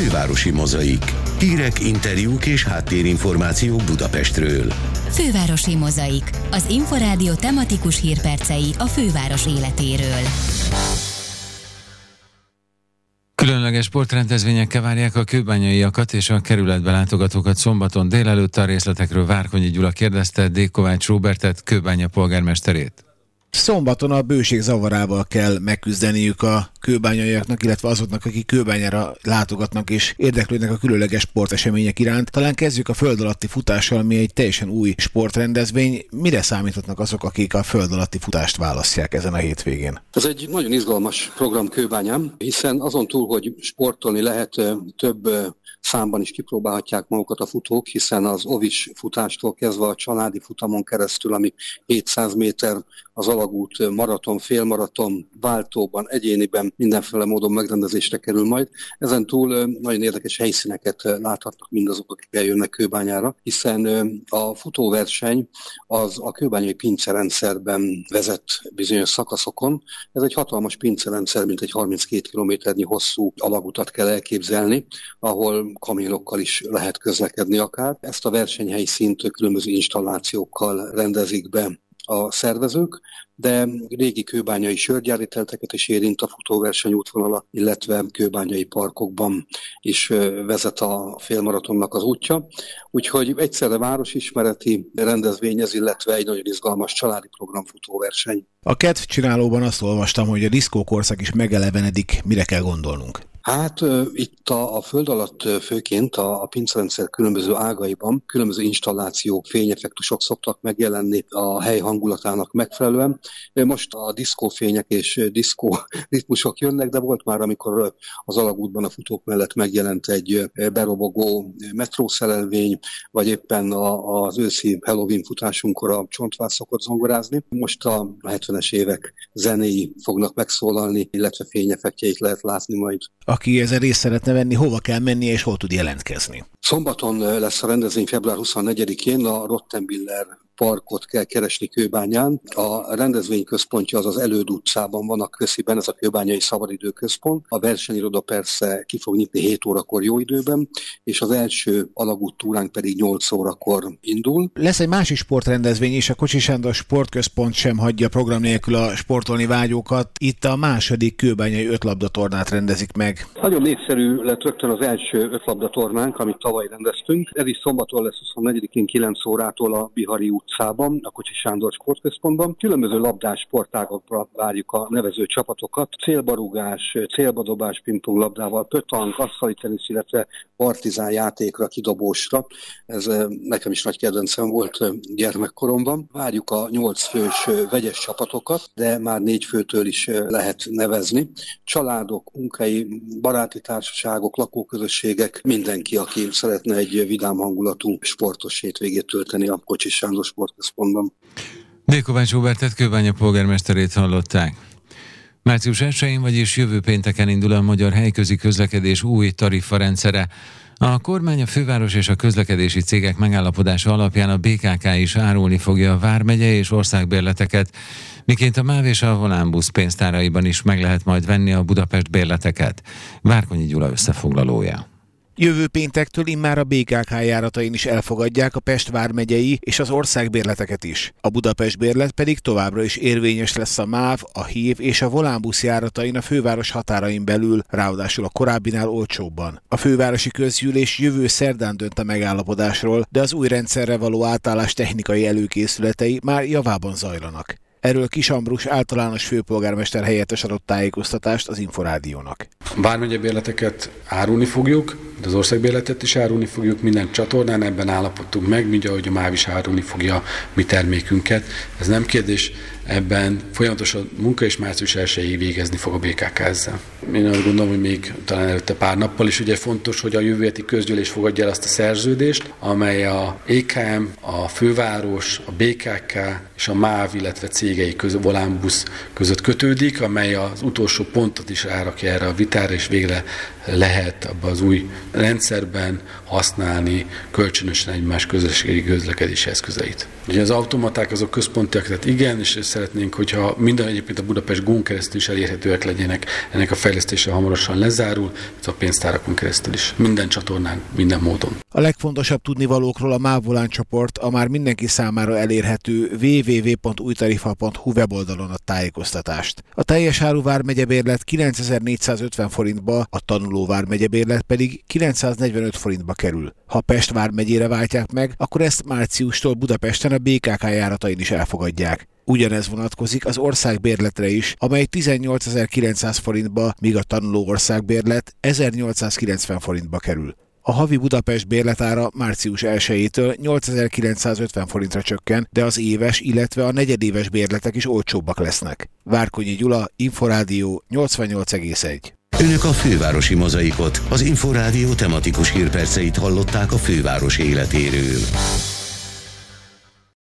Fővárosi mozaik. Hírek, interjúk és háttérinformációk Budapestről. Fővárosi mozaik. Az Inforádió tematikus hírpercei a főváros életéről. Különleges sportrendezvényekkel várják a kőbányaiakat és a kerületbe látogatókat szombaton délelőtt a részletekről Várkonyi Gyula kérdezte D. Kovács Róbertet, kőbánya polgármesterét. Szombaton a bőség zavarával kell megküzdeniük a kőbányaiaknak, illetve azoknak, akik kőbányára látogatnak és érdeklődnek a különleges sportesemények iránt. Talán kezdjük a föld alatti futással, ami egy teljesen új sportrendezvény. Mire számíthatnak azok, akik a föld alatti futást választják ezen a hétvégén? Ez egy nagyon izgalmas program kőbányám, hiszen azon túl, hogy sportolni lehet, több számban is kipróbálhatják magukat a futók, hiszen az ovis futástól kezdve a családi futamon keresztül, ami 700 méter az alagút maraton, félmaraton, váltóban, egyéniben mindenféle módon megrendezésre kerül majd. Ezen túl nagyon érdekes helyszíneket láthatnak mindazok, akik eljönnek kőbányára, hiszen a futóverseny az a kőbányai pincerendszerben vezet bizonyos szakaszokon. Ez egy hatalmas pincerendszer, mint egy 32 kilométernyi hosszú alagutat kell elképzelni, ahol kamionokkal is lehet közlekedni akár. Ezt a versenyhelyszínt különböző installációkkal rendezik be a szervezők, de régi kőbányai sörgyáritelteket is érint a futóverseny útvonala, illetve kőbányai parkokban is vezet a félmaratonnak az útja. Úgyhogy egyszerre városismereti rendezvény ez, illetve egy nagyon izgalmas családi program futóverseny. A kedv csinálóban azt olvastam, hogy a diszkókorszak is megelevenedik, mire kell gondolnunk. Hát itt a, a föld alatt főként a, a pincerendszer különböző ágaiban különböző installációk, fényeffektusok szoktak megjelenni a hely hangulatának megfelelően. Most a diszkófények és diszkó ritmusok jönnek, de volt már, amikor az alagútban a futók mellett megjelent egy berobogó metrószelelvény, vagy éppen a, az őszi Halloween futásunkkor a csontvár szokott zongorázni. Most a 70-es évek zenéi fognak megszólalni, illetve fényeffektjeit lehet látni majd aki ezen részt szeretne venni, hova kell menni és hol tud jelentkezni? Szombaton lesz a rendezvény február 24-én a Rottenbiller parkot kell keresni Kőbányán. A rendezvény központja az az Előd utcában van a Kösziben, ez a Kőbányai Szabadidő Központ. A versenyiroda persze ki fog nyitni 7 órakor jó időben, és az első alagút túránk pedig 8 órakor indul. Lesz egy másik sportrendezvény is, a Kocsi Sándor Sportközpont sem hagyja program nélkül a sportolni vágyókat. Itt a második kőbányai ötlabdatornát rendezik meg. Nagyon népszerű lett rögtön az első ötlabdatornánk, amit tavaly rendeztünk. Ez is szombaton lesz 24-én 9 órától a Bihari út utcában, a Kocsi Sándor Sportközpontban. Különböző labdás sportágokra várjuk a nevező csapatokat. Célbarúgás, célbadobás pingponglabdával, pötank, asztali tenisz, illetve partizán játékra, kidobósra. Ez nekem is nagy kedvencem volt gyermekkoromban. Várjuk a nyolc fős vegyes csapatokat, de már négy főtől is lehet nevezni. Családok, munkai, baráti társaságok, lakóközösségek, mindenki, aki szeretne egy vidám hangulatú sportos hétvégét tölteni a Kocsis Sándor sportközpontban. Dékovács Robertet Kőbánya polgármesterét hallották. Március 1-én, vagyis jövő pénteken indul a magyar helyközi közlekedés új tarifarendszere. A kormány, a főváros és a közlekedési cégek megállapodása alapján a BKK is árulni fogja a Vármegye és országbérleteket, miként a MÁV és a Volánbusz pénztáraiban is meg lehet majd venni a Budapest bérleteket. Várkonyi Gyula összefoglalója. Jövő péntektől immár a BKK járatain is elfogadják a Pest vármegyei és az országbérleteket is. A Budapest bérlet pedig továbbra is érvényes lesz a MÁV, a HÍV és a Volánbusz járatain a főváros határain belül, ráadásul a korábbinál olcsóbban. A fővárosi közgyűlés jövő szerdán dönt a megállapodásról, de az új rendszerre való átállás technikai előkészületei már javában zajlanak. Erről Kis Ambrus általános főpolgármester helyettes adott tájékoztatást az Inforádiónak. Bármegye bérleteket árulni fogjuk, de az országbérletet is árulni fogjuk, minden csatornán ebben állapodtunk meg, mint ahogy a MÁV is árulni fogja mi termékünket. Ez nem kérdés, ebben folyamatosan munka és március 1 végezni fog a BKK ezzel. Én azt gondolom, hogy még talán előtte pár nappal is ugye fontos, hogy a jövő heti közgyűlés fogadja el azt a szerződést, amely a EKM, a főváros, a BKK és a MÁV, illetve cégei között, Volánbusz között kötődik, amely az utolsó pontot is rárakja erre a vitára, és végre lehet abban az új rendszerben használni kölcsönösen egymás közösségi közlekedési eszközeit. Ugye az automaták azok központiak, tehát igen, és szeretnénk, hogyha minden egyébként a Budapest Gón keresztül is elérhetőek legyenek, ennek a fejlesztése hamarosan lezárul, ez a pénztárakon keresztül is. Minden csatornán, minden módon. A legfontosabb tudnivalókról a Mávolán csoport a már mindenki számára elérhető www.újtarifa.hu weboldalon a tájékoztatást. A teljes áru vármegyebérlet 9450 forintba, a tanuló vármegyebérlet pedig 945 forintba kerül. Ha Pest vármegyére váltják meg, akkor ezt márciustól Budapesten a BKK járatain is elfogadják. Ugyanez vonatkozik az országbérletre is, amely 18.900 forintba, míg a tanuló országbérlet 1890 forintba kerül. A havi Budapest bérletára március 1-től 8950 forintra csökken, de az éves, illetve a negyedéves bérletek is olcsóbbak lesznek. Várkonyi Gyula, Inforádió 88,1. Önök a fővárosi mozaikot, az Inforádió tematikus hírperceit hallották a főváros életéről.